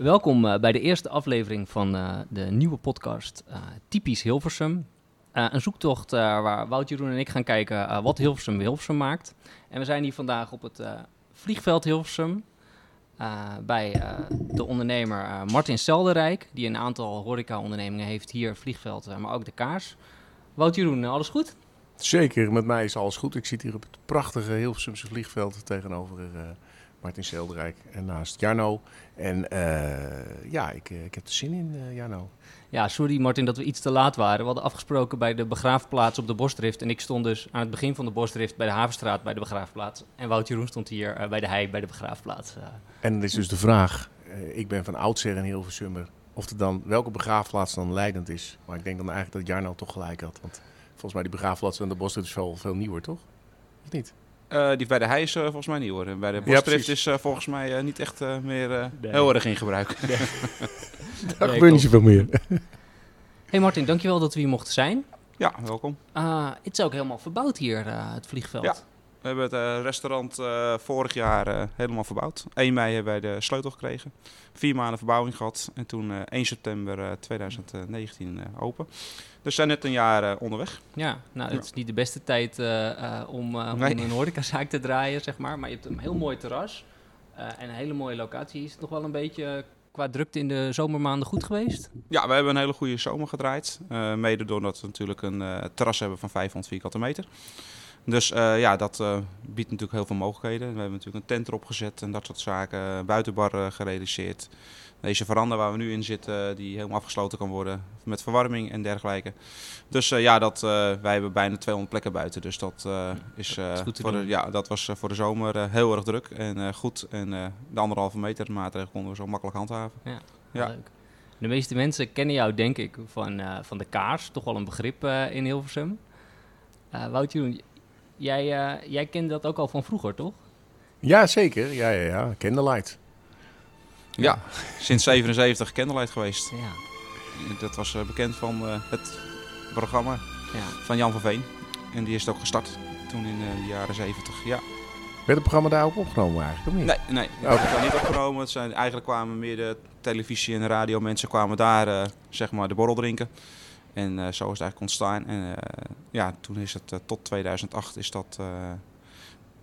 Welkom uh, bij de eerste aflevering van uh, de nieuwe podcast uh, Typisch Hilversum. een zoektocht waar Wout Jeroen en ik gaan kijken wat Hilversum Hilversum maakt. En we zijn hier vandaag op het vliegveld Hilversum bij de ondernemer Martin Selderijk, die een aantal horeca-ondernemingen heeft hier, vliegveld, maar ook de kaars. Wout Jeroen, alles goed? Zeker, met mij is alles goed. Ik zit hier op het prachtige Hilversumse vliegveld tegenover Martin Selderijk en naast Jarno. En uh, ja, ik, ik heb er zin in, uh, Jarno. Ja, sorry Martin dat we iets te laat waren. We hadden afgesproken bij de begraafplaats op de Bosdrift. En ik stond dus aan het begin van de Bosdrift bij de Havenstraat bij de begraafplaats. En Wout Jeroen stond hier uh, bij de Hei bij de begraafplaats. En dan is dus de vraag, ik ben van oudsher een Hilversummer, of er dan, welke begraafplaats dan leidend is. Maar ik denk dan eigenlijk dat Jarno toch gelijk had. Want volgens mij die begraafplaats aan de Bosdrift is veel, veel nieuwer, toch? Of niet? Uh, die bij de Heij is uh, volgens mij niet hoor. Bij de Bosdrift ja, is uh, volgens mij niet echt meer nee. heel erg in gebruik. Nee. Daar nee, gebeurt niet zoveel meer. hey Martin, dankjewel dat we hier mochten zijn. Ja, welkom. het is ook helemaal verbouwd hier, het vliegveld. Ja, we hebben het restaurant vorig jaar helemaal verbouwd. 1 mei hebben wij de sleutel gekregen. Vier maanden verbouwing gehad. En toen 1 september 2019 open. Dus zijn net een jaar onderweg. Ja, nou, het is niet de beste tijd uh, om, nee. om een horecazaak te draaien, zeg maar. Maar je hebt een heel mooi terras en een hele mooie locatie. Is het nog wel een beetje qua drukte in de zomermaanden goed geweest? Ja, we hebben een hele goede zomer gedraaid. mede doordat we natuurlijk een terras hebben van 500 vierkante meter. Dus ja, dat biedt natuurlijk heel veel mogelijkheden. We hebben natuurlijk een tent erop gezet en dat soort zaken. Buitenbar gerealiseerd. Deze veranda waar we nu in zitten, die helemaal afgesloten kan worden met verwarming en dergelijke. Dus uh, ja, dat, uh, wij hebben bijna 200 plekken buiten. Dus dat, uh, is, voor de, ja, dat was voor de zomer heel erg druk en goed. En de anderhalve meter maatregel konden we zo makkelijk handhaven. Ja, ja. leuk. De meeste mensen kennen jou denk ik van, van de kaars, toch wel een begrip in Hilversum. Wout Jeroen, jij, jij kende dat ook al van vroeger, toch? Ja, zeker. Ja, ja, ja. Candlelight. Ja, sinds 77 Candlelight geweest. Ja. Dat was uh, bekend van uh, het programma ja. van Jan van Veen. En die is het ook gestart toen in uh, de jaren 70. Ja. Werd het programma daar ook opgenomen eigenlijk, of niet? Nee, nee okay. werd niet opgenomen. Het zijn, eigenlijk kwamen meer de televisie- en radio mensen kwamen daar zeg maar de borrel drinken. En zo is het eigenlijk ontstaan. En ja, toen is het tot 2008 is dat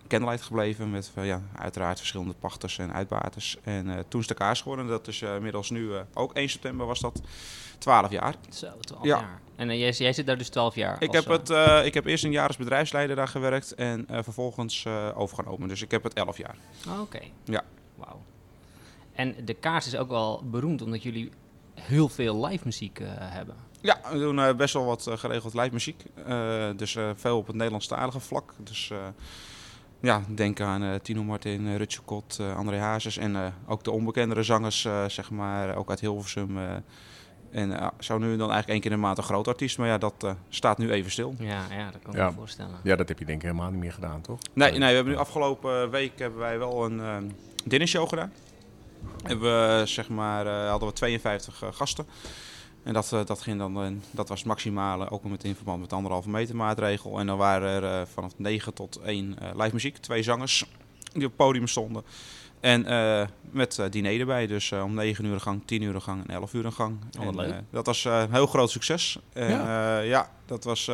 Candlelight gebleven met ja, uiteraard verschillende pachters en uitbaters. En uh, toen is de kaars geworden. Dat is uh, inmiddels nu, ook 1 september was dat, 12 jaar. Zo, 12 ja. jaar. En jij, jij, zit daar dus 12 jaar? Ik, heb, het, ik heb eerst een jaar als bedrijfsleider daar gewerkt en vervolgens overgenomen. Dus ik heb het 11 jaar. Oh, Oké. Okay. Ja. Wauw. En de kaars is ook wel beroemd omdat jullie heel veel live muziek hebben. Ja, we doen best wel wat geregeld live muziek. dus veel op het Nederlandstalige vlak. Dus ja, denk aan uh, Tino Martin, uh, Rutje Kot, uh, André Hazes en ook de onbekendere zangers, zeg maar, ook uit Hilversum. en zou nu dan eigenlijk één keer in de maand een groot artiest, maar ja, dat staat nu even stil. Ja, ja dat kan ik me voorstellen. Ja, dat heb je denk ik helemaal niet meer gedaan, toch? Nee, nee we hebben nu afgelopen week hebben wij wel een dinnershow gedaan. Hebben we, zeg maar, hadden we 52 gasten. En dat, uh, dat, ging dan, uh, dat was het maximale, ook met in verband met de anderhalve meter maatregel. En dan waren er uh, vanaf 9 tot 1 live muziek, twee zangers die op het podium stonden. En met diner erbij, dus om 9 uur een gang, 10 uur een gang en 11 uur een gang. Oh, en, leuk. dat was een heel groot succes. En, ja. ja, dat was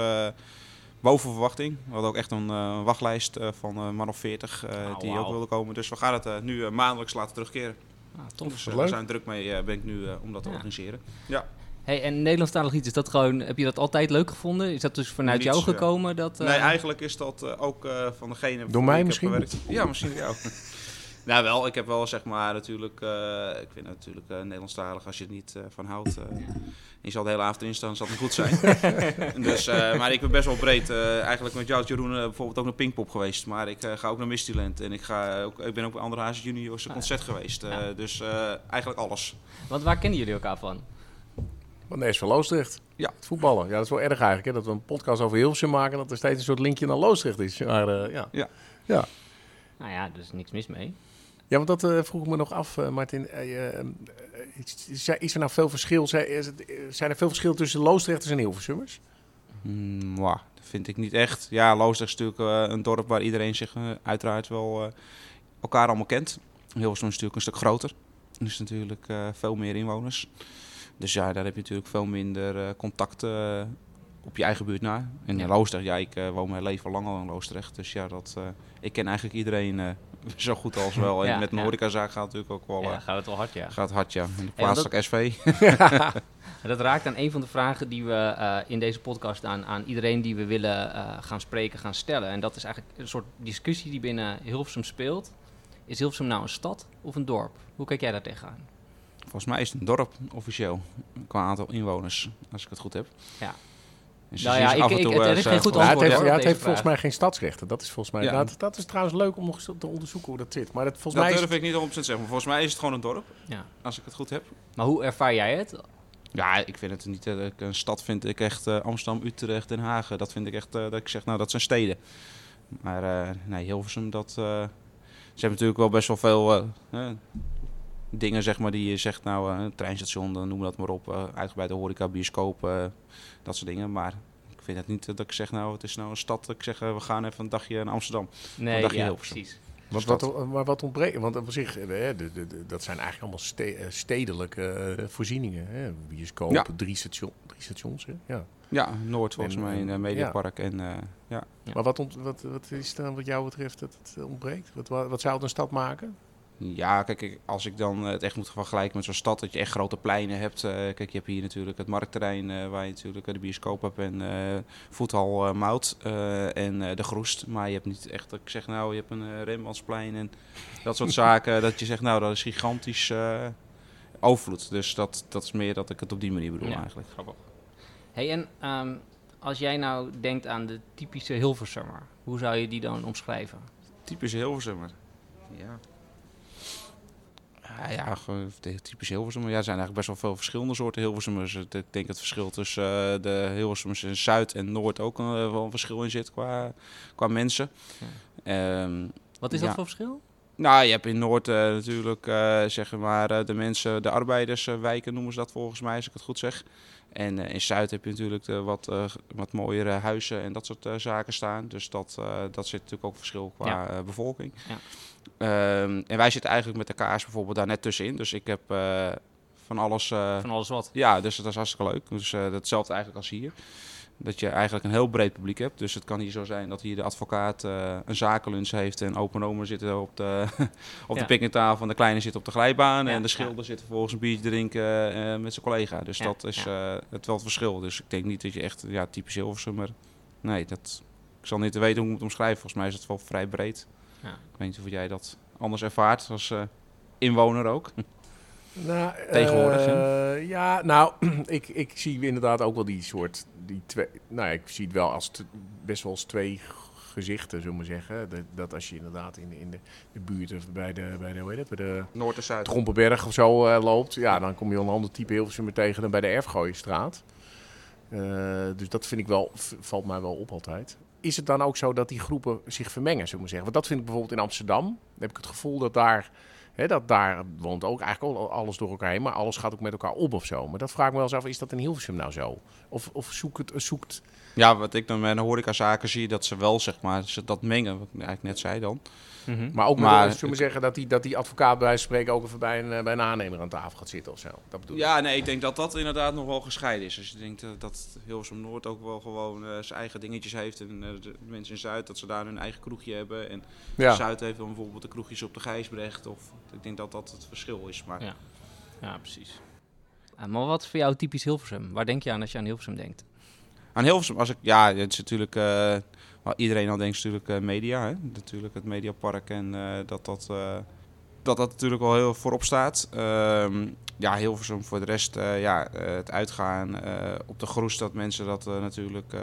boven verwachting. We hadden ook echt een wachtlijst van man of 40 oh, die wow. ook wilden komen. Dus we gaan het nu maandelijks laten terugkeren. Ah, tof. Dus, we zijn druk mee, ben ik nu, om dat te organiseren. Ja. Hey, en Nederlandstalig iets, is dat gewoon, heb je dat altijd leuk gevonden? Is dat dus vanuit jou gekomen? Dat, uh... Nee, eigenlijk is dat uh, ook uh, van degene... Door mij misschien? Ja, misschien jou. nou wel, ik heb wel zeg maar natuurlijk... ik vind natuurlijk Nederlandstalig, als je het niet van houdt... je zal de hele avond in staan, zal het niet goed zijn. dus, maar ik ben best wel breed. eigenlijk met jou, Jeroen, bijvoorbeeld ook naar Pinkpop geweest. Maar ik ga ook naar Mistyland. En ik, ga ook, ik ben ook bij Andere Hazen Juniors concert geweest. Ja. Dus eigenlijk alles. Want waar kennen jullie elkaar van? Van de SV Loosdrecht. Ja. Het voetballen. Ja, dat is wel erg eigenlijk. Hè? Dat we een podcast over Hilversum maken. Dat er steeds een soort linkje naar Loosdrecht is. Maar uh, ja. ja. Ja. Nou ja, er is niks mis mee. Ja, want dat uh, vroeg ik me nog af, uh, Martin. is, is, er nou veel verschil? Zijn, er veel verschillen tussen Loosdrechters en Hilversummers? Mm, wow, dat vind ik niet echt. Ja, Loosdrecht is natuurlijk een dorp waar iedereen zich uiteraard wel elkaar allemaal kent. Hilversum is natuurlijk een stuk groter. is natuurlijk eh, veel meer inwoners. Dus ja, daar heb je natuurlijk veel minder uh, contact uh, op je eigen buurt na. En in Loosdrecht, ja, ik woon mijn leven lang al in Loosdrecht. Dus ja, dat, ik ken eigenlijk iedereen zo goed als wel. En ja, met een horecazaak gaat het natuurlijk ook wel... ja, gaat het wel hard, ja. Gaat hard, ja. In de plaatselijk dat... SV. dat raakt aan een van de vragen die we in deze podcast aan, aan iedereen die we willen gaan spreken, gaan stellen. En dat is eigenlijk een soort discussie die binnen Hilversum speelt. Is Hilversum nou een stad of een dorp? Hoe kijk jij daar tegenaan? Volgens mij is het een dorp officieel, qua aantal inwoners, als ik het goed heb. Ja. Dus nou ja, ik, ik, het, er is geen goed antwoord. Ja, het heeft, hoor, ja, het heeft volgens mij geen stadsrechten. Dat is volgens mij. Ja. Nou, dat, dat, is trouwens leuk om nog eens te onderzoeken hoe dat zit. Maar dat, volgens dat mij durf ik niet 100% zeggen. Maar volgens mij is het gewoon een dorp. Ja. Als ik het goed heb. Maar hoe ervaar jij het? Ja, ik vind het niet. Uh, een stad vind ik echt uh, Amsterdam, Utrecht, Den Haag. Dat vind ik echt. Uh, dat ik zeg, nou, dat zijn steden. Maar nee, Hilversum, dat ze hebben natuurlijk wel best wel veel dingen, zeg maar, die je zegt, nou, uh, treinstation, dan noem dat maar op, uh, uitgebreide horeca, bioscoop, dat soort dingen. Maar ik vind het niet dat ik zeg, nou, het is nou een stad, dat ik zeg, we gaan even een dagje naar Amsterdam. Nee, een dagje ja, precies. Wat, wat, maar wat ontbreekt, want op zich, de, de, de, dat zijn eigenlijk allemaal ste stedelijke voorzieningen. Hè? Bioscoop, ja. drie, station, drie stations. Hè? Ja. Ja, Noord volgens en, mij in uh, Mediapark. Ja. En, uh, ja. Maar wat, ont, wat, wat is dan wat jou betreft dat het ontbreekt? Wat, wat, wat zou het een stad maken? Ja, kijk, als ik dan het echt moet vergelijken met zo'n stad, dat je echt grote pleinen hebt. Uh, kijk, je hebt hier natuurlijk het marktterrein uh, waar je natuurlijk de bioscoop hebt en uh, voethal Mout en de Groest. Maar je hebt niet echt, dat ik zeg nou, je hebt een Rembrandtsplein en dat soort zaken. Dat je zegt nou, dat is gigantisch overvloed. Dus dat, dat is meer dat ik het op die manier bedoel ja, eigenlijk. Grappig. Hey, en um, als jij nou denkt aan de typische Hilversummer, hoe zou je die dan omschrijven? Typische Hilversummer? Ja. Ja, de typische Hilversummer. Ja, er zijn eigenlijk best wel veel verschillende soorten Hilversummers. Ik denk het verschil tussen uh, de Hilversummers in Zuid en Noord ook uh, wel een verschil in zit qua, qua mensen. Ja. Um, Wat is ja. dat voor verschil? Nou, je hebt in Noord uh, natuurlijk, zeg maar, de mensen, de arbeiderswijken noemen ze dat volgens mij, als ik het goed zeg. En uh, in Zuid heb je natuurlijk de wat, uh, wat mooiere huizen en dat soort uh, zaken staan. Dus dat, dat zit natuurlijk ook verschil qua ja. bevolking. Ja. Um, en wij zitten eigenlijk met de kaars bijvoorbeeld daar net tussenin. Dus ik heb van alles... van alles wat? Ja, dus dat is hartstikke leuk. Dus datzelfde eigenlijk als hier dat je eigenlijk een heel breed publiek hebt. Dus het kan hier zo zijn dat hier de advocaat een zakenlunch heeft en open zitten op de, op ja. de picknicktafel en de kleine zit op de glijbaan. Ja, en de schilder ja. zit vervolgens een biertje drinken met zijn collega. Dus dat is het wel het verschil. Dus ik denk niet dat je echt ja, typisch Hilversum, maar nee, dat, ik zal niet weten hoe ik het omschrijven. Volgens mij is het wel vrij breed. Ik weet niet of jij dat anders ervaart als inwoner ook. Nou, Tegenwoordig, uh, ja, nou, ik, ik zie inderdaad ook wel die soort, die twee, nou ik zie het wel als best wel als twee gezichten, zullen we zeggen. Dat, dat, als je inderdaad in, in de, de buurt of bij de, bij de, hoe heet het, bij de Noord- en Zuid. Trompenberg of zo uh, loopt, ja, dan kom je een ander type heel veel meer tegen dan bij de Erfgooienstraat. Uh, dus dat vind ik wel, valt mij wel op altijd. Is het dan ook zo dat die groepen zich vermengen, zullen we zeggen? Want dat vind ik bijvoorbeeld in Amsterdam. Dan heb ik het gevoel dat daar He, dat daar woont ook eigenlijk alles door elkaar heen, maar alles gaat ook met elkaar op of zo. Maar dat vraag ik me wel eens af, is dat in Hilversum nou zo? Of, of zoekt het, zoekt... Ja, wat ik dan met horecazaken zie, dat ze wel, zeg maar, ze dat mengen, wat ik eigenlijk net zei dan. Mm -hmm. Maar ook maar, zullen we zeggen, dat die, dat die advocaat bij wijze spreken ook even bij een, bij een aannemer aan tafel gaat zitten of zo. Dat bedoel ja, nee, ik denk dat dat inderdaad nog wel gescheiden is. Dus ik denk dat, dat Hilversum Noord ook wel gewoon uh, zijn eigen dingetjes heeft. En uh, de mensen in Zuid, dat ze daar hun eigen kroegje hebben. En ja. Zuid heeft dan bijvoorbeeld de kroegjes op de Gijsbrecht. Of ik denk dat dat het verschil is. Maar... Ja. ja, precies. Maar wat is voor jou typisch Hilversum? Waar denk je aan als je aan Hilversum denkt? Aan Hilversum, als ik, ja, het is natuurlijk, uh, iedereen al denkt natuurlijk uh, media, hè? natuurlijk het Mediapark en uh, dat, dat, dat dat natuurlijk wel heel voorop staat. Um, ja, Hilversum voor de rest, ja, het uitgaan op de groes dat mensen dat natuurlijk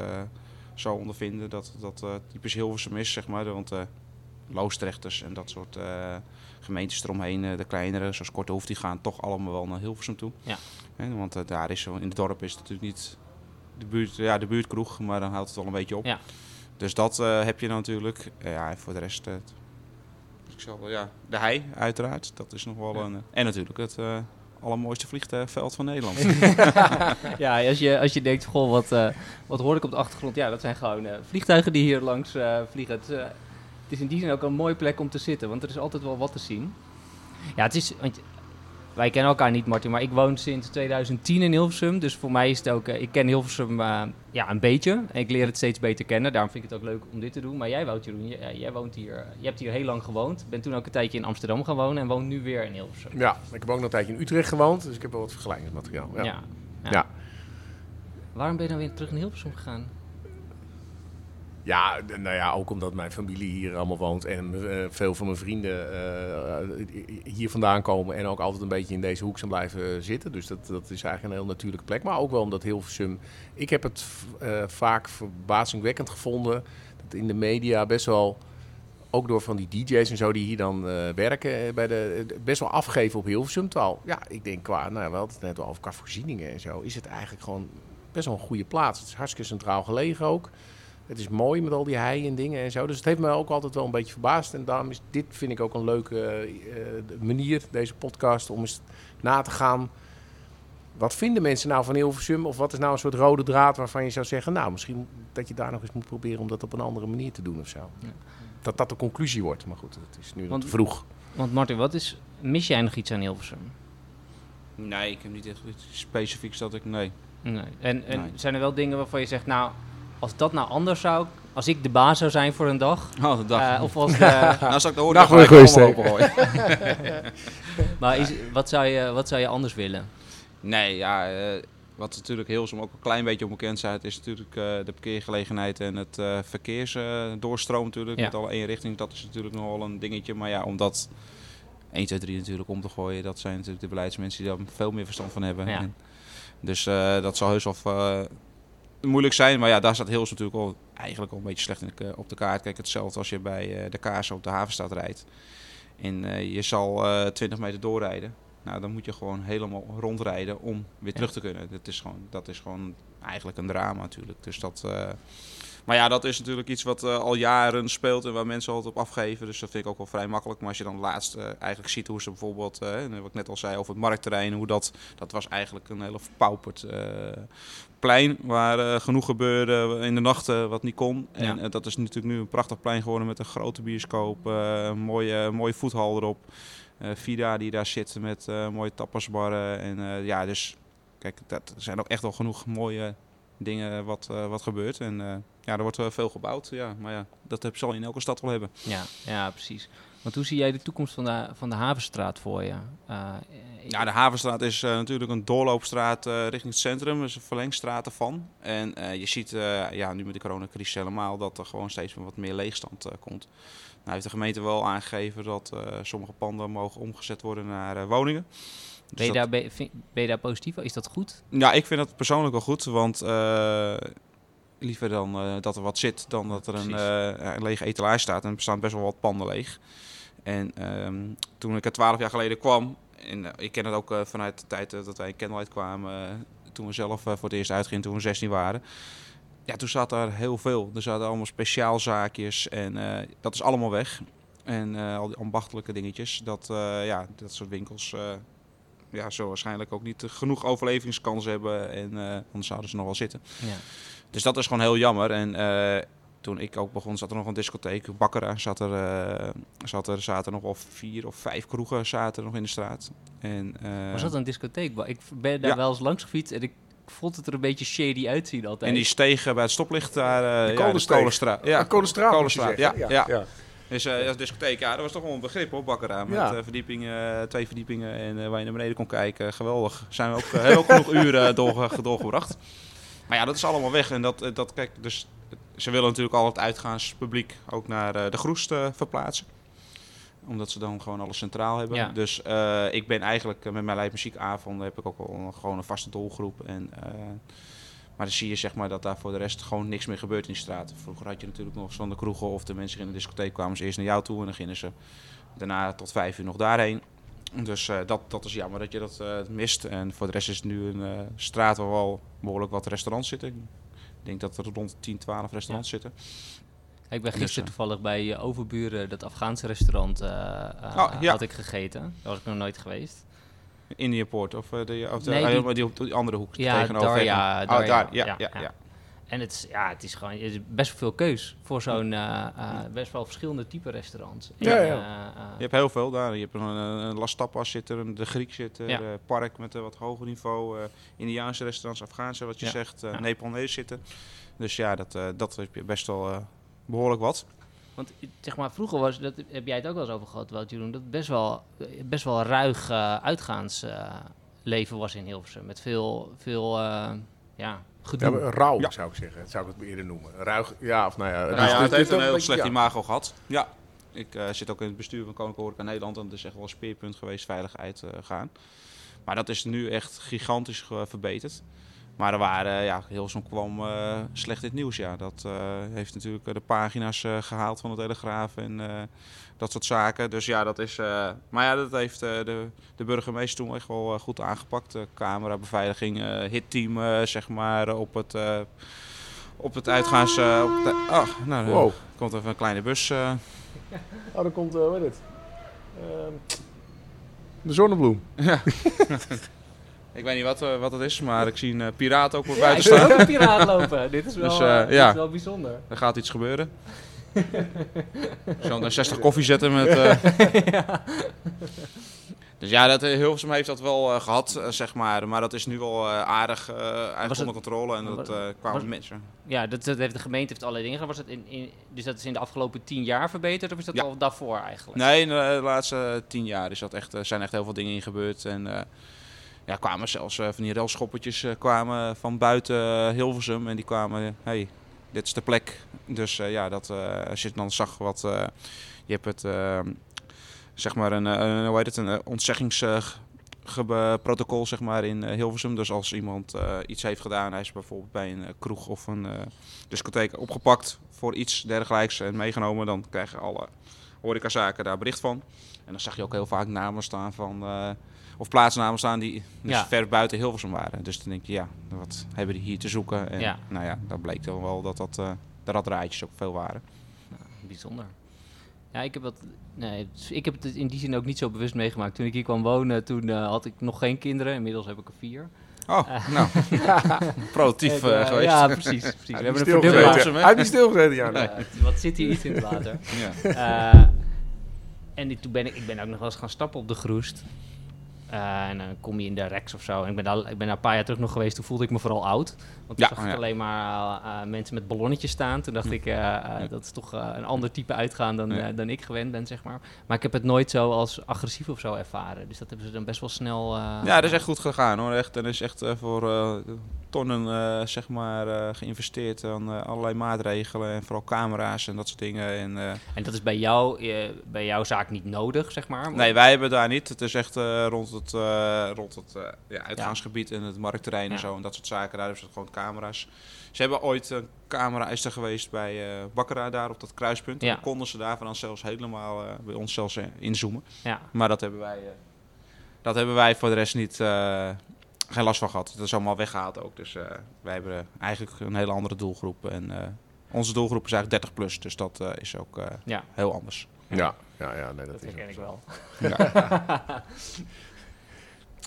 zo ondervinden, dat dat typisch Hilversum is, zeg maar, want Loostrechters en dat soort gemeentes eromheen, de kleinere, zoals Korte die gaan toch allemaal wel naar Hilversum toe. Ja. Hè, want daar is, in het dorp is het natuurlijk niet de, buurt, ja, de buurtkroeg, maar dan houdt het wel een beetje op. Ja. Dus dat uh, heb je natuurlijk. Ja, voor de rest, uh, ik zal, ja, de hei uiteraard. Dat is nog wel ja. een... En natuurlijk het uh, allermooiste vliegveld van Nederland. ja, als je, als je denkt, goh, wat, wat hoor ik op de achtergrond? Ja, dat zijn gewoon vliegtuigen die hier langs vliegen. Het, het, is in die zin ook een mooie plek om te zitten, want er is altijd wel wat te zien. Ja, het is... Want wij kennen elkaar niet, Martin, maar ik woon sinds 2010 in Hilversum. Dus voor mij is het ook, eh, ik ken Hilversum eh, ja, een beetje. En ik leer het steeds beter kennen. Daarom vind ik het ook leuk om dit te doen. Maar jij, Wout Jeroen, jij, jij woont hier, eh, je hebt hier heel lang gewoond. Bent toen ook een tijdje in Amsterdam gaan wonen en woont nu weer in Hilversum. Ja, ik heb ook nog een tijdje in Utrecht gewoond, dus ik heb wel wat vergelijkingsmateriaal. Ja. Ja. ja. Ja. Waarom ben je dan weer terug naar Hilversum gegaan? Ja, nou ja, ook omdat mijn familie hier allemaal woont en eh, veel van mijn vrienden eh, hier vandaan komen en ook altijd een beetje in deze hoek zijn blijven zitten. Dus dat, dat is eigenlijk een heel natuurlijke plek. Maar ook wel omdat Hilversum, ik heb het eh, vaak verbazingwekkend gevonden dat in de media best wel, ook door van die DJ's en zo die hier dan eh, werken, eh, bij de, eh, best wel afgeven op Hilversum. Terwijl, ja, ik denk qua, nou we hadden het net al over qua voorzieningen en zo, is het eigenlijk gewoon best wel een goede plaats. Het is hartstikke centraal gelegen ook. Het is mooi met al die hei en dingen en zo. Dus het heeft me ook altijd wel een beetje verbaasd. En daarom is dit, vind ik, ook een leuke eh, eh, manier, deze podcast, om eens na te gaan. Wat vinden mensen nou van Hilversum? Of wat is nou een soort rode draad waarvan je zou zeggen... nou, misschien dat je daar nog eens moet proberen om dat op een andere manier te doen of zo. Ja. Dat dat de conclusie wordt. Maar goed, het is nu nog Want- te vroeg. Want Martin, wat is, mis jij nog iets aan Hilversum? Nee, ik heb niet echt iets specifieks dat ik... Nee. Nee. En, en Nee. zijn er wel dingen waarvan je zegt, nou, als dat nou anders zou, als ik de baas zou zijn voor een dag, Oh, dat dacht eh, of als de, Nou, zal ik de Dag horeca voor de opengooien. maar is, wat, zou je, wat zou je anders willen? Nee, ja, eh, wat natuurlijk heel soms ook een klein beetje onbekend staat, is natuurlijk eh, de parkeergelegenheid en het eh verkeersdoorstroom natuurlijk. Ja. Met alle één richting, dat is natuurlijk nog wel een dingetje. Maar ja, om dat 1, 2, 3 natuurlijk om te gooien, dat zijn natuurlijk de beleidsmensen die daar veel meer verstand van hebben. Ja. En dus eh, dat zal heus wel eh, moeilijk zijn. Maar ja, daar staat Hills natuurlijk al eigenlijk al een beetje slecht in de, op de kaart. Kijk, hetzelfde als je bij eh, de Kaas op de havenstad rijdt. En eh, je zal eh 20 meter doorrijden. Nou, dan moet je gewoon helemaal rondrijden om weer terug te kunnen. Dat is gewoon, dat is gewoon eigenlijk een drama natuurlijk. Dus dat, eh, maar ja, dat is natuurlijk iets wat eh, al jaren speelt en waar mensen altijd op afgeven. Dus dat vind ik ook wel vrij makkelijk. Maar als je dan laatst eh, eigenlijk ziet hoe ze bijvoorbeeld, eh, wat ik net al zei over het marktterrein, hoe dat, dat was eigenlijk een hele verpauperd plein waar genoeg gebeurde in de nachten wat niet kon. En Ja. dat is natuurlijk nu een prachtig plein geworden met een grote bioscoop, een mooie, mooie voethal erop. Vida die daar zit met mooie tapasbarren. En ja, dus kijk, dat, er zijn ook echt wel genoeg mooie dingen wat, eh, wat gebeurt. En eh, ja, er wordt eh, veel gebouwd. Ja, maar ja, dat heb- zal je in elke stad wel hebben. Ja, ja, precies. Want hoe zie jij de toekomst van de, van de Havenstraat voor je? Ja, de Havenstraat is natuurlijk een doorloopstraat richting het centrum. Dus een verlengstraat ervan. En je ziet ja, nu met de coronacrisis helemaal dat er gewoon steeds wat meer leegstand komt. Nou heeft de gemeente wel aangegeven dat sommige panden mogen omgezet worden naar woningen. Dus ben, je dat- daar, ben, je- vind- ben je daar positief? over? Is dat goed? Ja, ik vind dat persoonlijk wel goed, want eh, liever dan eh, dat er wat zit dan dat er een, eh, een lege etalage staat. En er staan best wel wat panden leeg. En ehm, toen ik er twaalf jaar geleden kwam, en ik ken het ook vanuit de tijd dat wij in Candlelight kwamen, toen we zelf voor het eerst uitgingen, toen we 16 waren. Ja, toen zat daar heel veel. Er zaten allemaal speciaalzaakjes en dat is allemaal weg. En al die ambachtelijke dingetjes, dat, ja, dat soort winkels ja, zullen waarschijnlijk ook niet eh, genoeg overlevingskans hebben. En eh, anders zouden ze nog wel zitten. Ja. Dus dat is gewoon heel jammer. En eh, toen ik ook begon, zat er nog een discotheek. Bakkera zat er, eh, zat er, zaten nog wel vier of vijf kroegen zaten nog in de straat. En, eh, Was dat een discotheek? Ik ben daar Ja. wel eens langs gefietst en ik vond het er een beetje shady uitzien altijd. en die stegen bij het stoplicht daar. eh, De ja, kolensteeg. Kolenstraat. Ja, Ja, Kolenstraat. Kolenstraat, ja, ja. Dus eh als discotheek, ja, dat was toch wel een begrip hoor, Bakkera. Met Ja. eh, verdiepingen, twee verdiepingen en eh, waar je naar beneden kon kijken. Geweldig. Zijn we ook, eh, ook genoeg uren doorge- doorgebracht. Maar ja, dat is allemaal weg. En dat, eh, dat kijk, dus eh, ze willen natuurlijk al het uitgaanspubliek ook naar eh, de Groest eh, verplaatsen. Omdat ze dan gewoon alles centraal hebben. Ja. Dus eh, ik ben eigenlijk eh, met mijn live muziekavonden heb ik ook al een- gewoon een vaste doelgroep. En, eh, maar dan zie je zeg maar dat daar voor de rest gewoon niks meer gebeurt in de straat. Vroeger had je natuurlijk nog van de kroegen of de mensen in de discotheek kwamen ze eerst naar jou toe en dan gingen ze daarna tot vijf uur nog daarheen. Dus eh, dat, dat is jammer dat je dat eh, mist. En voor de rest is het nu een eh, straat waar wel behoorlijk wat restaurants zitten. Ik denk dat er rond 10, 12 restaurants zitten. Ik ben Dus, gisteren toevallig bij Overburen, dat Afghaanse restaurant, Oh, ja. had ik gegeten. Daar was ik nog nooit geweest. Indië Poort of, eh, de, of de, Nee, ah, die- die op die andere hoek Ja, tegenover. Darja, Oh, Darja, daar, ja, ja, ja, ja. ja. en het is, ja, het is gewoon het is best wel veel keus voor zo'n eh, eh, best wel verschillende type restaurants. Ja, En, ja. Je hebt heel veel daar. Je hebt een, een Las Tapas zit er, een De Griek zit er, Ja. Park met een wat hoger niveau, Indiaanse restaurants, Afghaanse wat je Ja. zegt, uh, Ja. Nepalese zitten. Dus ja, dat, dat heb je best wel eh, behoorlijk wat. Want zeg maar, vroeger was, dat heb jij het ook wel eens over gehad, Wout Jeroen, dat het best wel, best wel ruig eh, uitgaansleven was in Hilversum. Met veel, veel eh, ja, gedoe. Ja, rauw Ja. zou ik zeggen. Dat zou ik het eerder noemen. Ruig, ja, of nou ja. Nou dus- ja, het heeft een heel slecht imago gehad. Ja, ik eh, zit ook in het bestuur van Koninklijke Horeca Nederland en dat is echt wel een speerpunt geweest, veiligheid eh, gaan. Maar dat is nu echt gigantisch verbeterd. Maar er waren, ja, Hilversum kwam eh, slecht het nieuws. Ja. Dat eh, heeft natuurlijk eh, de pagina's eh, gehaald van de Telegraaf en dat soort zaken. Dus ja, dat is. maar ja, dat heeft de, de burgemeester toen echt wel goed aangepakt. De camerabeveiliging, hitteam, zeg maar, op het. op het uitgaans... op de, nou, er Wow. komt even een kleine bus. eh. Oh, dan komt, hoe heet het? Ehm, de zonnebloem. ik weet niet wat, eh, wat het is, maar ik zie een eh, piraat ook voor Ja, buiten ik zie staan. ook een piraat lopen. Dit is wel, Dus, eh, dit is wel bijzonder. Er gaat iets gebeuren. Zo'n 60 koffie zetten met... eh, ja. Dus ja, dat, Hilversum heeft dat wel eh, gehad, eh, zeg maar. Maar dat is nu wel eh, aardig eh, eigenlijk het- onder controle. En dat eh, kwamen mensen. Ja, dat, dat heeft de gemeente heeft allerlei dingen gedaan. Was het in, in, dus dat is in de afgelopen tien jaar verbeterd of is dat Ja. al daarvoor eigenlijk? Nee, in de, de laatste tien jaar is dat echt, zijn echt heel veel dingen in gebeurd. En eh, ja, kwamen zelfs eh, van die railschoppertjes eh, kwamen van buiten eh, Hilversum. En die kwamen, hey, dit is de plek. Dus ja, dat, als je dan zag wat... je hebt het, eh, zeg maar, een, een, hoe heet het, een ontzeggingsprotocol zeg maar, in Hilversum. Dus als iemand iets heeft gedaan, hij is bijvoorbeeld bij een kroeg of een discotheek opgepakt voor iets dergelijks en meegenomen, dan krijgen alle horecazaken daar bericht van. En dan zag je ook heel vaak namen staan van, of plaatsnamen staan die dus Ja. ver buiten Hilversum waren. Dus dan denk je, ja, wat hebben die hier te zoeken? En Ja. nou ja, dan bleek dan wel dat dat, eh de raddraadjes ook veel waren. Bijzonder. Ja, ik heb, dat, nee, het- ik heb het in die zin ook niet zo bewust meegemaakt. Toen ik hier kwam wonen, toen eh, had ik nog geen kinderen. Inmiddels heb ik er vier. Oh, Eh. nou, productief eh, eh, geweest. Ja, precies. precies. We hebben een verdubbelaar. Hij heeft niet stilgezeten, ja. Het- wat zit hier iets in het water? Ja. Eh, en ik- toen ben ik, ik ben ook nog wel eens gaan stappen op de Groest. Eh, en dan kom je in de Rex of zo. En ik ben, daar, ik ben daar een paar jaar terug nog geweest. Toen voelde ik me vooral oud. Want toen Ja, zag ik ja. alleen maar eh, eh, mensen met ballonnetjes staan. Toen dacht Hm. ik, eh, eh, dat is toch eh, een ander type uitgaan dan, Ja. eh, dan ik gewend ben, zeg maar. Maar ik heb het nooit zo als agressief of zo ervaren. Dus dat hebben ze dan best wel snel... eh, Ja, dat is echt goed gegaan hoor. Echt, en er is echt eh, voor eh, tonnen eh, zeg maar, eh, geïnvesteerd aan eh, allerlei maatregelen. En vooral camera's en dat soort dingen. En, eh, En dat is bij, jou, eh, bij jouw zaak niet nodig, zeg maar? nee, wij hebben daar niet. Het is echt eh, rond het, eh, rond het eh, ja, uitgaansgebied en het marktterrein en zo. En dat soort zaken. Daar hebben ze gewoon camera's. Ze hebben ooit een camera is er geweest bij eh Bakkera daar op dat kruispunt. Ja. En dan konden ze daarvan dan zelfs helemaal eh, bij ons zelfs inzoomen. Ja, Maar dat hebben wij, eh, dat hebben wij voor de rest niet, eh, geen last van gehad. Dat is allemaal weggehaald ook. Dus eh, wij hebben eigenlijk een hele andere doelgroep. En eh, onze doelgroep is eigenlijk 30 plus. Dus dat eh, is ook eh, ja. heel anders. Ja, ja, ja nee, dat, Dat is herken ik wel. Ja.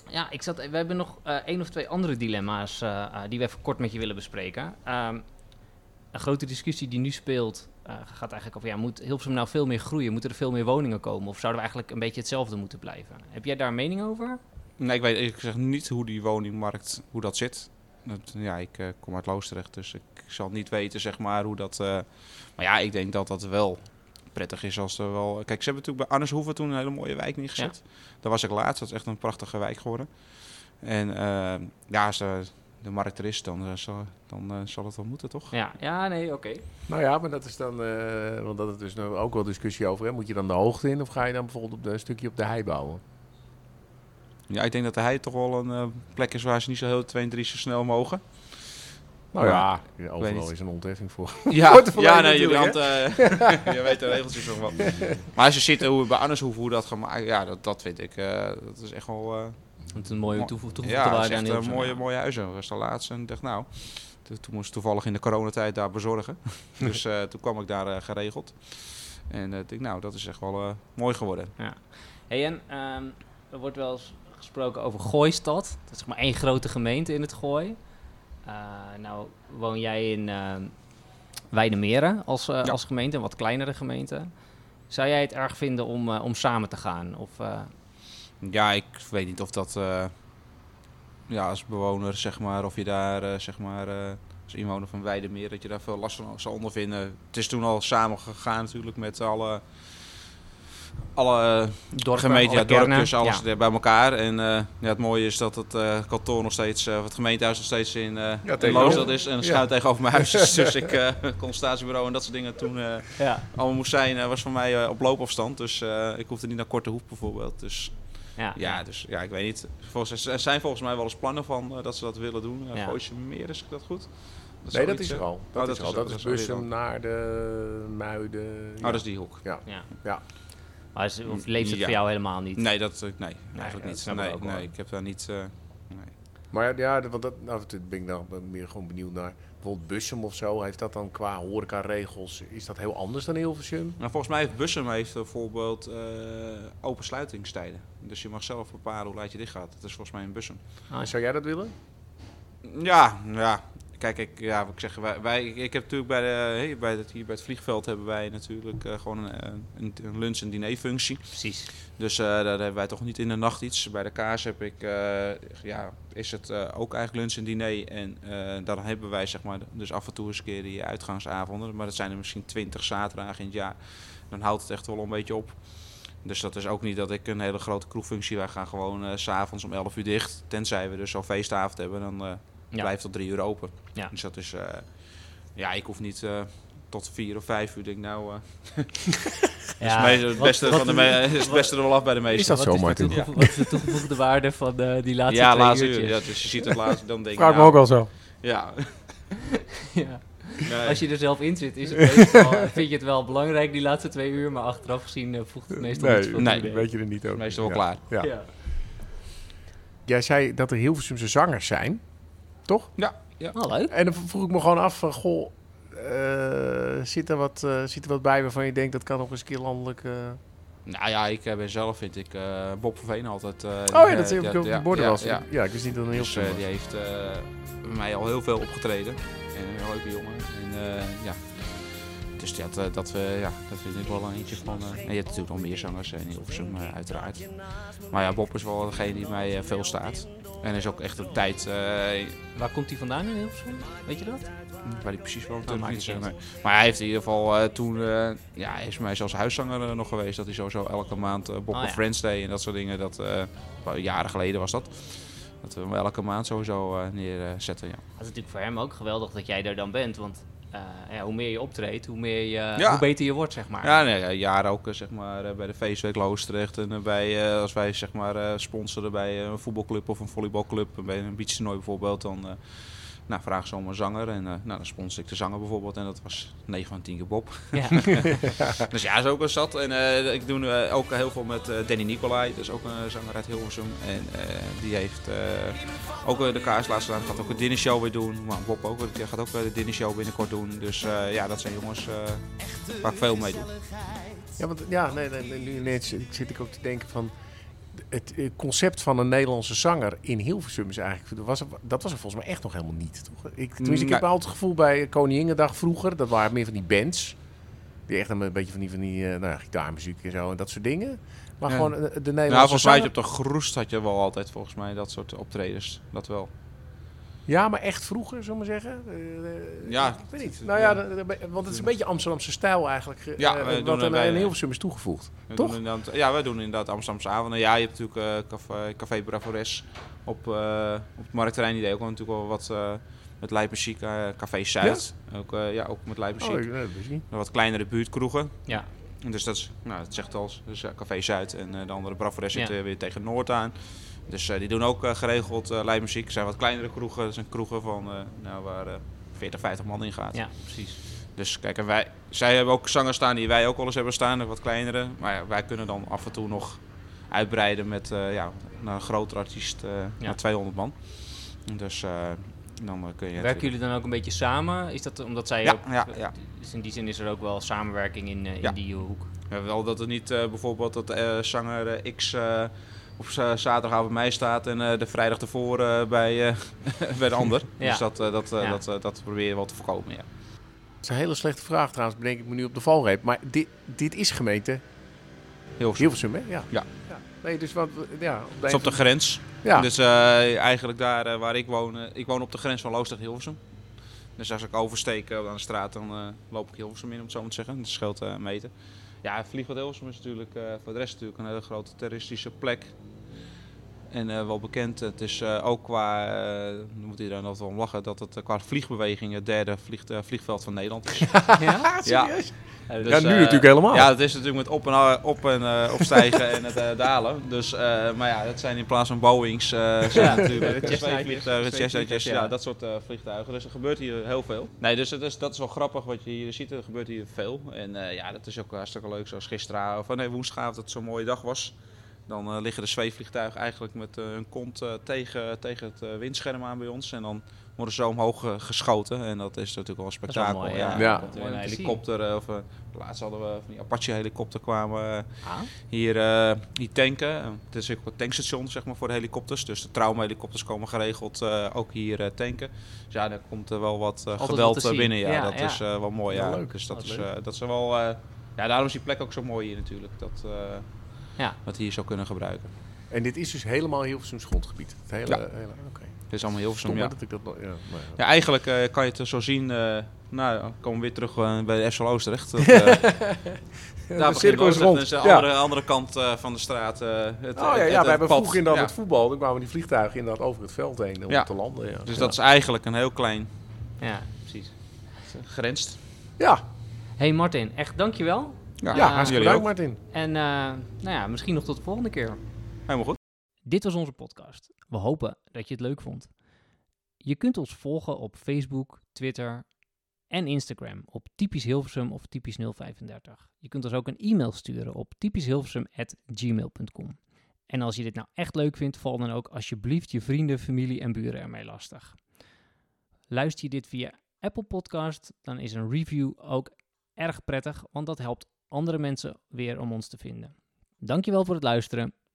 Ja, ik zat, we hebben nog eh één of twee andere dilemma's eh, eh, die we even kort met je willen bespreken. Ehm, een grote discussie die nu speelt gaat eigenlijk over, ja, moet Hilversum nou veel meer groeien? Moeten er veel meer woningen komen? Of zouden we eigenlijk een beetje hetzelfde moeten blijven? Heb jij daar een mening over? Nee, ik weet eerlijk gezegd niet hoe die woningmarkt, hoe dat zit. Dat, ja, ik kom uit Loosdrecht, dus ik zal niet weten zeg maar hoe dat... maar ja, ik denk dat dat wel prettig is als er wel... Kijk, ze hebben natuurlijk bij Arneshoeven toen een hele mooie wijk neergezet. Daar was ik laatst, dat is echt een prachtige wijk geworden. En eh, ja, als de, de markt er is, dan, eh, zal, dan eh, zal het wel moeten, toch? Ja, ja nee, oké. Nou ja, maar dat is dan, eh, want dat is dus nou ook wel discussie over. Hè. Moet je dan de hoogte in of ga je dan bijvoorbeeld op de, een stukje op de hei bouwen? Ja, ik denk dat de hei toch wel een plek is waar ze niet zo heel 2 en 3 zo snel mogen. Nou ja, weet overal is een ontheffing voor. Ja, ja nee, jullie hand, eh, je weet de regeltjes nog wel. Maar als je ziet hoe bij Arneshoeven hoe dat gemaakt, ja, dat, dat vind ik, eh, dat is echt wel, eh, Het is een mooie Mo- toevo- toegevoegde ja, dat is waarde aan een mooie, ja. mooie huizen. Dat was de laatste en ik dacht, nou, toen, toen moest ik toevallig in de coronatijd daar bezorgen. dus eh, toen kwam ik daar eh, geregeld. En eh, ik denk, nou, dat is echt wel eh, mooi geworden. Hey, en ehm, er wordt wel eens gesproken over Gooistad. Dat is zeg maar één grote gemeente in het Gooi. Eh, nou woon jij in uh, Weidemeren als, Ja. als gemeente, een wat kleinere gemeente. Zou jij het erg vinden om, eh, om samen te gaan? Of, eh, Ja, ik weet niet of dat eh, ja, als bewoner, zeg maar, of je daar, eh, zeg maar, eh, als inwoner van Weidemeer, dat je daar veel last van zal ondervinden. Het is toen al samen gegaan natuurlijk met alle, alle dorpen, gemeenten, alle dorpjes, alles Ja. er bij elkaar. En eh, ja, het mooie is dat het eh, kantoor nog steeds, eh, of het gemeentehuis nog steeds in, eh in. Loosdrecht is. En Ja. schuin tegenover mijn huis is. Dus ik, eh consultatiebureau en dat soort dingen toen eh, Ja. allemaal moest zijn, eh, was voor mij eh, op loopafstand. Dus eh, ik hoefde niet naar Korte Hoef bijvoorbeeld. Dus Ja. ja, dus ja, ik weet niet. Volgens, er zijn volgens mij wel eens plannen van eh, dat ze dat willen doen. Uh, Ja. Meer, is dat goed? nee, zou dat iets, is er eh, al. Dat Oh, is er al. Dat is weer Bussum naar de Muiden. Oh, dat is die hoek. Ja. Ja. Maar is, of leeft het Ja. voor jou helemaal niet? Nee, dat, eh, nee, eigenlijk niet. Nee, nee, ik heb daar niet... eh, nee. Maar ja, want dat, nou, dat ben ik dan meer gewoon benieuwd naar. Bijvoorbeeld Bussum of zo, heeft dat dan qua horecaregels, is dat heel anders dan Hilversum? Nou, volgens mij heeft Bussum heeft bijvoorbeeld eh open sluitingstijden. Dus je mag zelf bepalen hoe laat je dicht gaat. Dat is volgens mij in Bussum. Ah, Zou jij dat willen? Ja, ja. Kijk, ik, ja, wat ik zeg, wij, wij, ik heb natuurlijk bij, de, hey, bij het, hier bij het vliegveld hebben wij natuurlijk eh, gewoon een, een, een lunch- en dinerfunctie. precies. Dus eh, daar hebben wij toch niet in de nacht iets. Bij de kaas heb ik, eh, ja, is het eh, ook eigenlijk lunch en diner. En eh, dan hebben wij zeg maar, dus af en toe eens een keer die uitgangsavonden. Maar dat zijn er misschien twintig zaterdagen in het jaar. Dan houdt het echt wel een beetje op. Dus dat is ook niet dat ik een hele grote kroegfunctie. Wij gaan gewoon eh, s s'avonds om 11 uur dicht. Tenzij we dus zo'n feestavond hebben, dan Ja. blijft tot drie uur open. Ja. Dus dat is, eh, ja, ik hoef niet eh, tot vier of vijf uur. Denk ik, nou, eh, Ja, is het beste, wat- van de me- is het beste er wel af bij de meesten. Is dat zo, Martin? toegevo- Wat is de toegevoegde waarde van eh, die laatste ja, twee laatste uurtjes? uur. Ja, dus je ziet het laatst, dan denk ik, Vraag me nou, ook al zo. Ja. Ja. Nee. Als je er zelf in zit, is het meestal, vind je het wel belangrijk die laatste twee uur, maar achteraf gezien voegt het meestal niet veel nee, toe. weet je er niet over. Meestal wel Ja. klaar. Ja. Ja. Jij zei dat er Hilversumse zangers zijn, toch? Ja. ja. Oh, leuk. En dan vroeg ik me gewoon af van, goh, eh, zit, er wat, eh, zit er wat bij waarvan je denkt dat kan nog eens een keer landelijk... eh, Nou ja, ik eh, ben zelf, vind ik, eh, Bob van Veen altijd. eh, Oh ja, eh, dat zie ik op de borden ja, was. Ja. Ja, ik wist niet dat het een Dus eh, was. die heeft eh, bij mij al heel veel opgetreden. En een leuke jongen. En eh, ja. Dus dat, eh, dat, we ja, dat vind ik wel een eentje van. eh, en je hebt natuurlijk nog meer zangers in Hilversum, eh, uiteraard. Maar ja, Bob is wel degene die mij eh, veel staat. En is ook echt een tijd eh, Waar komt hij vandaan in Hilversum? Weet je dat? Waar hij precies woont, maakt niet zeggen. Maar hij heeft in ieder geval eh, toen, eh, ja, hij is mij zelfs huiszanger eh, nog geweest. Dat hij sowieso elke maand eh Bob Oh, of. Friends Day en dat soort dingen. Dat, eh, jaren geleden was dat. Dat we hem elke maand sowieso eh, neerzetten, ja. Dat is natuurlijk voor hem ook geweldig dat jij er dan bent, want eh, ja, hoe meer je optreedt, hoe, meer je, Ja. hoe beter je wordt, zeg maar. Ja, nee, ja, jaren ook eh, zeg maar, eh, bij de feestweek Loosdrecht. En eh, bij, eh, als wij zeg maar, eh, sponsoren bij eh, een voetbalclub of een volleybalclub. Bij een beachtoernooi bijvoorbeeld. Dan eh, nou, vragen ze om een zanger. En eh, nou, dan sponsor ik de zanger bijvoorbeeld. En dat was 9 van 10 keer Bob. Ja. Dus ja, dat is ook wel zat. En eh, ik doe eh, ook heel veel met eh, Danny Nicolai. Dat is ook een zanger uit Hilversum. En eh, die heeft eh, ook de kaars laatst gedaan. Gaat ook een dinnershow weer doen. Maar Bob ook. Die gaat ook de dinnershow binnenkort doen. Dus eh, ja, dat zijn jongens eh, waar ik veel mee doe. Ja, want ja, nee, nee, nee, nu net zit, zit ik ook te denken van het concept van een Nederlandse zanger in Hilversum is eigenlijk dat was er, dat was er volgens mij echt nog helemaal niet. Toch? Ik, tenminste, ik heb altijd het gevoel bij Koninginnedag vroeger, dat waren meer van die bands. Die echt een beetje van die, van die eh, nou, ja, gitaarmuziek en zo en dat soort dingen. Maar Ja. gewoon eh, de Nou, Nederlandse volgens mij op de groest had je wel altijd volgens mij dat soort optredens. Dat wel. Ja, maar echt vroeger, zullen we maar zeggen. Eh, eh, Ja. Ik weet niet. Nou ja, want het is een beetje Amsterdamse stijl eigenlijk. eh, Ja, wij wat doen er in Hilversum is toegevoegd. We Toch? Ja, wij doen inderdaad Amsterdamse avonden. Ja, je hebt natuurlijk eh, café, café Bravores op, eh, op het Marktterrein. Die deed ook wel natuurlijk wel wat eh, met live muziek. eh, café Zuid. Ook, eh, ja, ook met live muziek. Oh. Een wat kleinere buurtkroegen. Ja. En Dus dat is, nou, het zegt al, dus Café Zuid en eh, de andere Bravores zit Ja. eh, weer tegen Noord aan. Dus eh, die doen ook eh, geregeld eh live muziek. Het zijn wat kleinere kroegen. Dat zijn kroegen van, nou, waar eh 40, 50 man in gaat. ja, precies. Dus kijk, en wij, zij hebben ook zangers staan die wij ook al eens hebben staan, wat kleinere. Maar ja, wij kunnen dan af en toe nog uitbreiden met ja, naar een groter artiest, eh naar 200 man. Dus dan kun je... Werken jullie dan ook een beetje samen? Is dat omdat zij Ja, ook... ja, ja. Dus in die zin is er ook wel samenwerking in, in Ja. die hoek. Ja, wel dat het niet bijvoorbeeld dat zanger X op za- zaterdagavond bij mij staat en eh, de vrijdag ervoor eh, bij, eh, bij de ander. Ja. Dus dat, eh, dat, eh, Ja. dat, eh, dat proberen we wel te voorkomen, ja. Het is een hele slechte vraag trouwens, bedenk ik me nu op de valreep. Maar dit, dit is gemeente. Hilversum, hè? Ja. Ja. Nee, dus wat, ja. Het is op de grens. Ja. Dus eh, eigenlijk daar waar ik woon, ik woon op de grens van Loos tegen Hilversum. Dus als ik oversteek aan de straat, dan eh, loop ik Hilversum in, om het zo maar te zeggen. Dat scheelt eh, een meter. Ja, Vliegveld Hilversum is natuurlijk eh, voor de rest natuurlijk een hele grote toeristische plek. En eh, wel bekend, het is eh, ook qua, dan moet iedereen altijd wel om lachen, dat het qua vliegbeweging het derde vlieg, vliegveld van Nederland is. ja? ja. Dus, ja, nu eh, natuurlijk helemaal. Ja, het is natuurlijk met op en, op en eh, opstijgen en het eh, dalen. Dus, maar ja, dat zijn in plaats van Boeings zijn Ja. natuurlijk vliegtuigen, ja. dat soort vliegtuigen. Dus er gebeurt hier heel veel. Nee, dus het is, dat is wel grappig wat je hier ziet. Er gebeurt hier veel. En ja, dat is ook hartstikke leuk. Zoals gisteravond, of nee, woensdagavond, dat het zo'n mooie dag was. Dan liggen de zweefvliegtuigen eigenlijk met hun kont tegen, tegen het windscherm aan bij ons. En dan worden ze zo omhoog eh, geschoten. En dat is natuurlijk wel een wel spektakel. mooi, ja. ja. Ja. Een helikopter, eh, of eh, laatst hadden we van die Apache-helikopter kwamen Ah, hier, eh hier tanken. Het is ook een tankstation zeg maar, voor de helikopters. Dus de traumahelikopters komen geregeld eh, ook hier tanken. Dus ja, daar komt er wel wat wat geweld binnen. Ja, Ja, dat ja. is eh, wel mooi. Ja. Ja, leuk. Dus dat Wat is, eh, dat is wel... eh, ja, daarom is die plek ook zo mooi hier natuurlijk. Dat eh Ja. wat hier zou kunnen gebruiken. En dit is dus helemaal Hilversums grondgebied. Het hele, Ja. hele oké. Het is allemaal heel Stom veel. Ja. dat ik dat... Ja, maar ja. ja, eigenlijk eh, kan je het zo zien... eh, nou, dan komen we weer terug eh, bij de FC Oosterrecht. Dat, eh, daar begint cirkel is rond. Is de Ja. andere, andere kant eh, van de straat. eh, het, Oh ja, het- ja het- we het hebben vroeger inderdaad Ja. met voetbal. Dan kwamen die vliegtuigen inderdaad over het veld heen om Ja. te landen. Ja. Dus ja. dat is eigenlijk een heel klein ja, precies. grenst. Ja, hey Martin, echt dankjewel. ja, Ja, hartstikke jullie bedankt ook. Martin. En eh, nou ja, misschien nog tot de volgende keer. Helemaal goed. Dit was onze podcast. We hopen dat je het leuk vond. Je kunt ons volgen op Facebook, Twitter en Instagram op typisch Hilversum of typisch 035. Je kunt ons ook een e-mail sturen op typischhilversum@gmail.com. En als je dit nou echt leuk vindt, val dan ook alsjeblieft je vrienden, familie en buren ermee lastig. Luister je dit via Apple Podcast, dan is een review ook erg prettig, want dat helpt andere mensen weer om ons te vinden. Dankjewel voor het luisteren